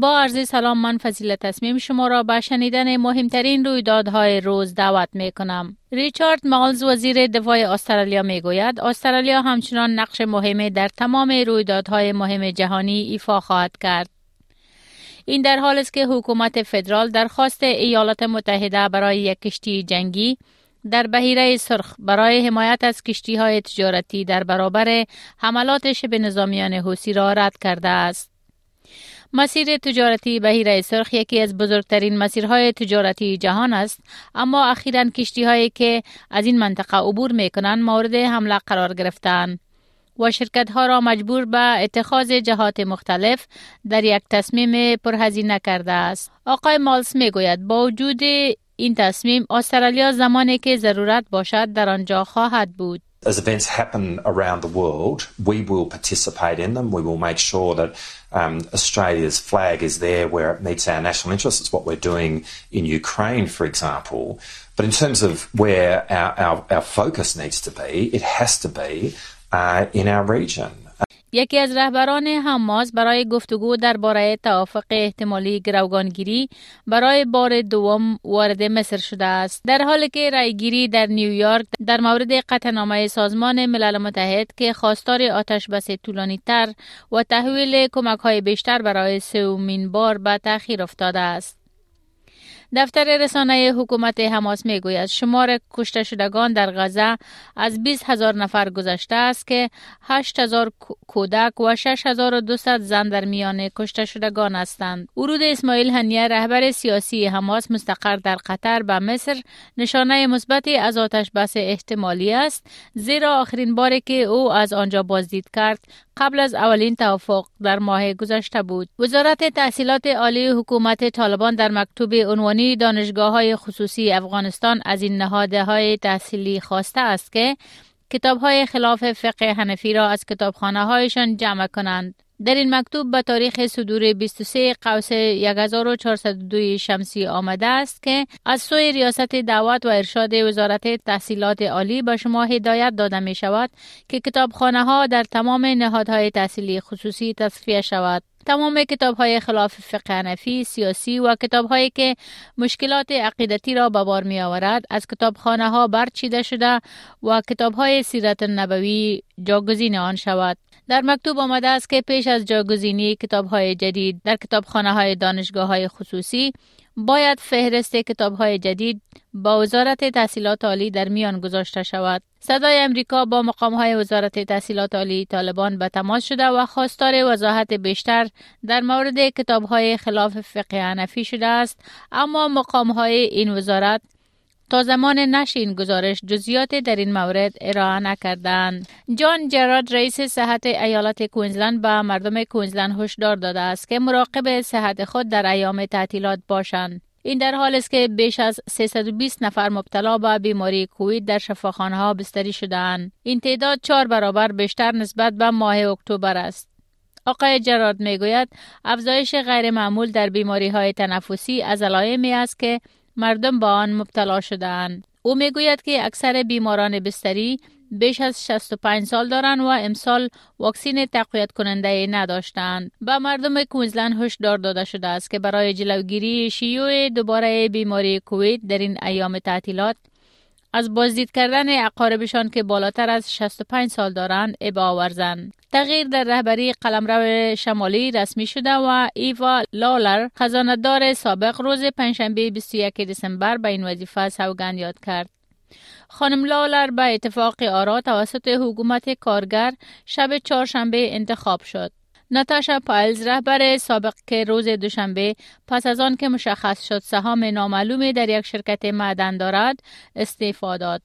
با عرض سلام من فضیل تصمیم شما را به شنیدن مهمترین رویدادهای روز دعوت می کنم. ریچارد مالز وزیر دفاع استرالیا می گوید استرالیا همچنان نقش مهمی در تمام رویدادهای مهم جهانی ایفا خواهد کرد. این در حال است که حکومت فدرال درخواست ایالات متحده برای یک کشتی جنگی در بهیره سرخ برای حمایت از کشتی های تجارتی در برابر حملات شبه نظامیان حوسی را رد کرده است. مسیر تجارتی بهیره سرخ یکی از بزرگترین مسیرهای تجارتی جهان است اما اخیرا کشتی هایی که از این منطقه عبور می کنند مورد حمله قرار گرفتند و شرکت ها را مجبور به اتخاذ جهات مختلف در یک تصمیم پرهزینه کرده است. آقای مالس می گوید با وجود این تصمیم استرالیا زمانی که ضرورت باشد در آنجا خواهد بود. As events happen around the world, we will participate in them. We will make sure that um, Australia's flag is there where it meets our national interests. It's what we're doing in Ukraine, for example. But in terms of where our, our, our focus needs to be, it has to be uh, in our region. یکی از رهبران حماس برای گفتگو درباره توافق احتمالی گروگانگیری برای بار دوم وارد مصر شده است. در حالی که رایگیری در نیویورک در مورد قطعنامه سازمان ملل متحد که خواستار آتش بس طولانی تر و تحویل کمک های بیشتر برای سومین بار به تاخیر افتاده است. دفتر رسانه حکومت حماس می گوید شمار کشته شدگان در غزه از 20 هزار نفر گذشته است که 8 هزار کودک و 6 هزار زن در میان کشته شدگان هستند. ورود اسماعیل هنیه رهبر سیاسی حماس مستقر در قطر به مصر نشانه مثبتی از آتش بس احتمالی است زیرا آخرین باری که او از آنجا بازدید کرد قبل از اولین توافق در ماه گذشته بود. وزارت تحصیلات عالی حکومت طالبان در مکتوب عنوانی دانشگاه های خصوصی افغانستان از این نهاده های تحصیلی خواسته است که کتاب های خلاف فقه حنفی را از کتابخانه هایشان جمع کنند. در این مکتوب به تاریخ صدور 23 قوس 1402 شمسی آمده است که از سوی ریاست دعوت و ارشاد وزارت تحصیلات عالی به شما هدایت داده می شود که کتابخانه ها در تمام نهادهای تحصیلی خصوصی تصفیه شود. تمام کتاب های خلاف فقه حنفی، سیاسی و کتاب هایی که مشکلات عقیدتی را به بار می آورد از کتابخانه ها برچیده شده و کتاب های سیرت نبوی جاگزین آن شود. در مکتوب آمده است که پیش از جاگزینی کتاب های جدید در کتابخانه های دانشگاه های خصوصی باید فهرست کتاب های جدید با وزارت تحصیلات عالی در میان گذاشته شود. صدای امریکا با مقام های وزارت تحصیلات عالی طالبان به تماس شده و خواستار وضاحت بیشتر در مورد کتاب های خلاف فقه حنفی شده است اما مقام های این وزارت تا زمان نشر این گزارش جزیات در این مورد ارائه نکردند. جان جراد رئیس صحت ایالت کوینزلند به مردم کوینزلند هشدار داده است که مراقب صحت خود در ایام تعطیلات باشند. این در حال است که بیش از 320 نفر مبتلا به بیماری کووید در شفاخانه ها بستری شدهاند. این تعداد چهار برابر بیشتر نسبت به ماه اکتبر است. آقای جراد می‌گوید افزایش غیرمعمول در بیماری های تنفسی از علائمی است که مردم با آن مبتلا شدهاند. او می‌گوید که اکثر بیماران بستری بیش از 65 سال دارند و امسال واکسین تقویت کننده نداشتند. به مردم کوینزلند هشدار داده شده است که برای جلوگیری شیوع دوباره بیماری کووید در این ایام تعطیلات از بازدید کردن اقاربشان که بالاتر از 65 سال دارند ابا ورزند. تغییر در رهبری قلمرو شمالی رسمی شده و ایوا لالر خزاندار سابق روز پنجشنبه 21 دسامبر به این وظیفه سوگند یاد کرد. خانم لالر به اتفاق آرا توسط حکومت کارگر شب چهارشنبه انتخاب شد. ناتاشا پایلز رهبر سابق که روز دوشنبه پس از آن که مشخص شد سهام نامعلومی در یک شرکت معدن دارد استعفا داد.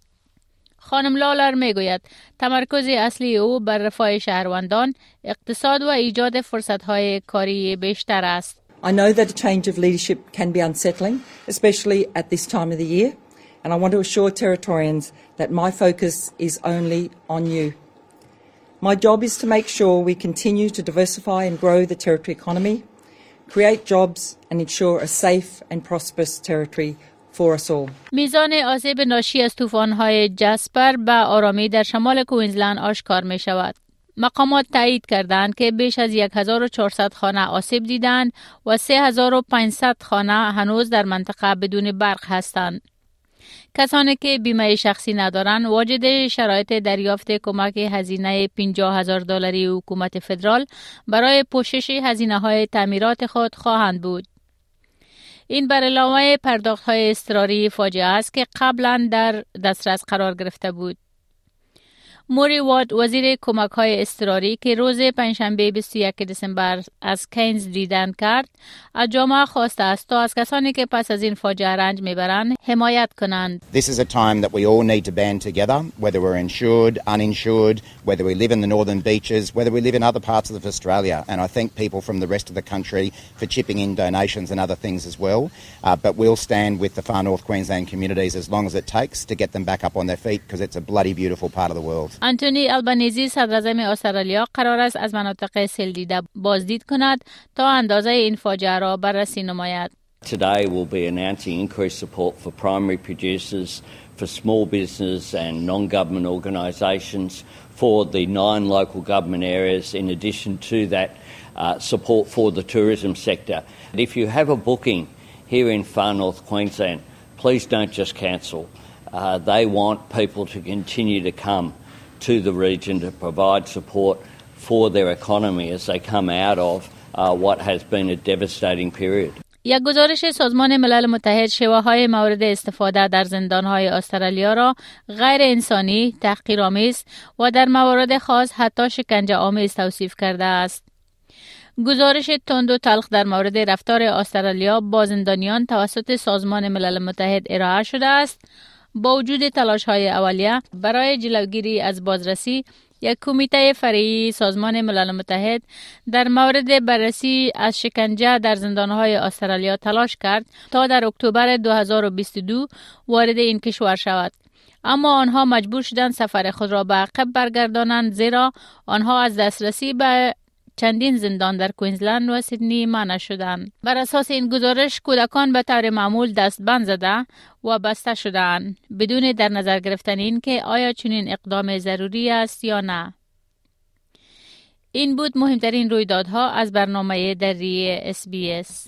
خانم لالر می گوید تمرکز اصلی او بر رفاه شهروندان، اقتصاد و ایجاد فرصت های کاری بیشتر است. I know that a change of leadership can be unsettling, especially at this time of the year, and I want to assure Territorians that my focus is only on you. My job is to make sure we continue to diversify and grow the Territory economy, create jobs, and ensure a safe and prosperous Territory. میزان آسیب ناشی از طوفان‌های جسپر به آرامی در شمال کوینزلند آشکار می شود. مقامات تایید کردند که بیش از 1400 خانه آسیب دیدند و 3500 خانه هنوز در منطقه بدون برق هستند. کسانی که بیمه شخصی ندارند واجد شرایط دریافت کمک هزینه 50 هزار دلاری حکومت فدرال برای پوشش هزینه های تعمیرات خود خواهند بود. این بر علاوه پرداخت های استراری فاجعه است که قبلا در دسترس قرار گرفته بود. موری واد وزیر کمک های استراری که روز پنجشنبه 21 دسامبر از کینز دیدن کرد از جامعه خواسته است تا از کسانی که پس از این فاجعه رنج میبرند حمایت کنند This is a time that we all need to band together whether we're insured uninsured whether we live in the northern beaches whether we live in other parts of Australia and I thank people from the rest of the country for chipping in donations and other things as well uh, but we'll stand with the far north Queensland communities as long as it takes to get them back up on their feet because it's a bloody beautiful part of the world آنتونی البنیزی صدراعظم استرالیا قرار است از مناطق سیل دیده بازدید کند تا اندازه این فاجعه را بررسی نماید. Today we'll be announcing increased support for primary producers, for small business and non-government organisations, for the nine local government areas in addition to that uh, support for the tourism sector. If you have a booking here in far north Queensland, please don't just cancel. Uh, they want people to continue to come. To the region to provide support for their economy as they come out of uh, what has been a devastating period. یک گزارش سازمان ملل متحد شوه های مورد استفاده در زندان های استرالیا را غیر انسانی، تحقیرآمیز و در موارد خاص حتی شکنجه آمیز توصیف کرده است. گزارش تند و تلخ در مورد رفتار استرالیا با زندانیان توسط سازمان ملل متحد ارائه شده است با وجود تلاش های اولیه برای جلوگیری از بازرسی یک کمیته فرعی سازمان ملل متحد در مورد بررسی از شکنجه در زندانهای استرالیا تلاش کرد تا در اکتبر 2022 وارد این کشور شود. اما آنها مجبور شدند سفر خود را به عقب برگردانند زیرا آنها از دسترسی به چندین زندان در کوینزلند و سیدنی منع شدند. بر اساس این گزارش کودکان به طور معمول دستبند زده و بسته شدند بدون در نظر گرفتن این که آیا چنین اقدام ضروری است یا نه. این بود مهمترین رویدادها از برنامه دری SBS.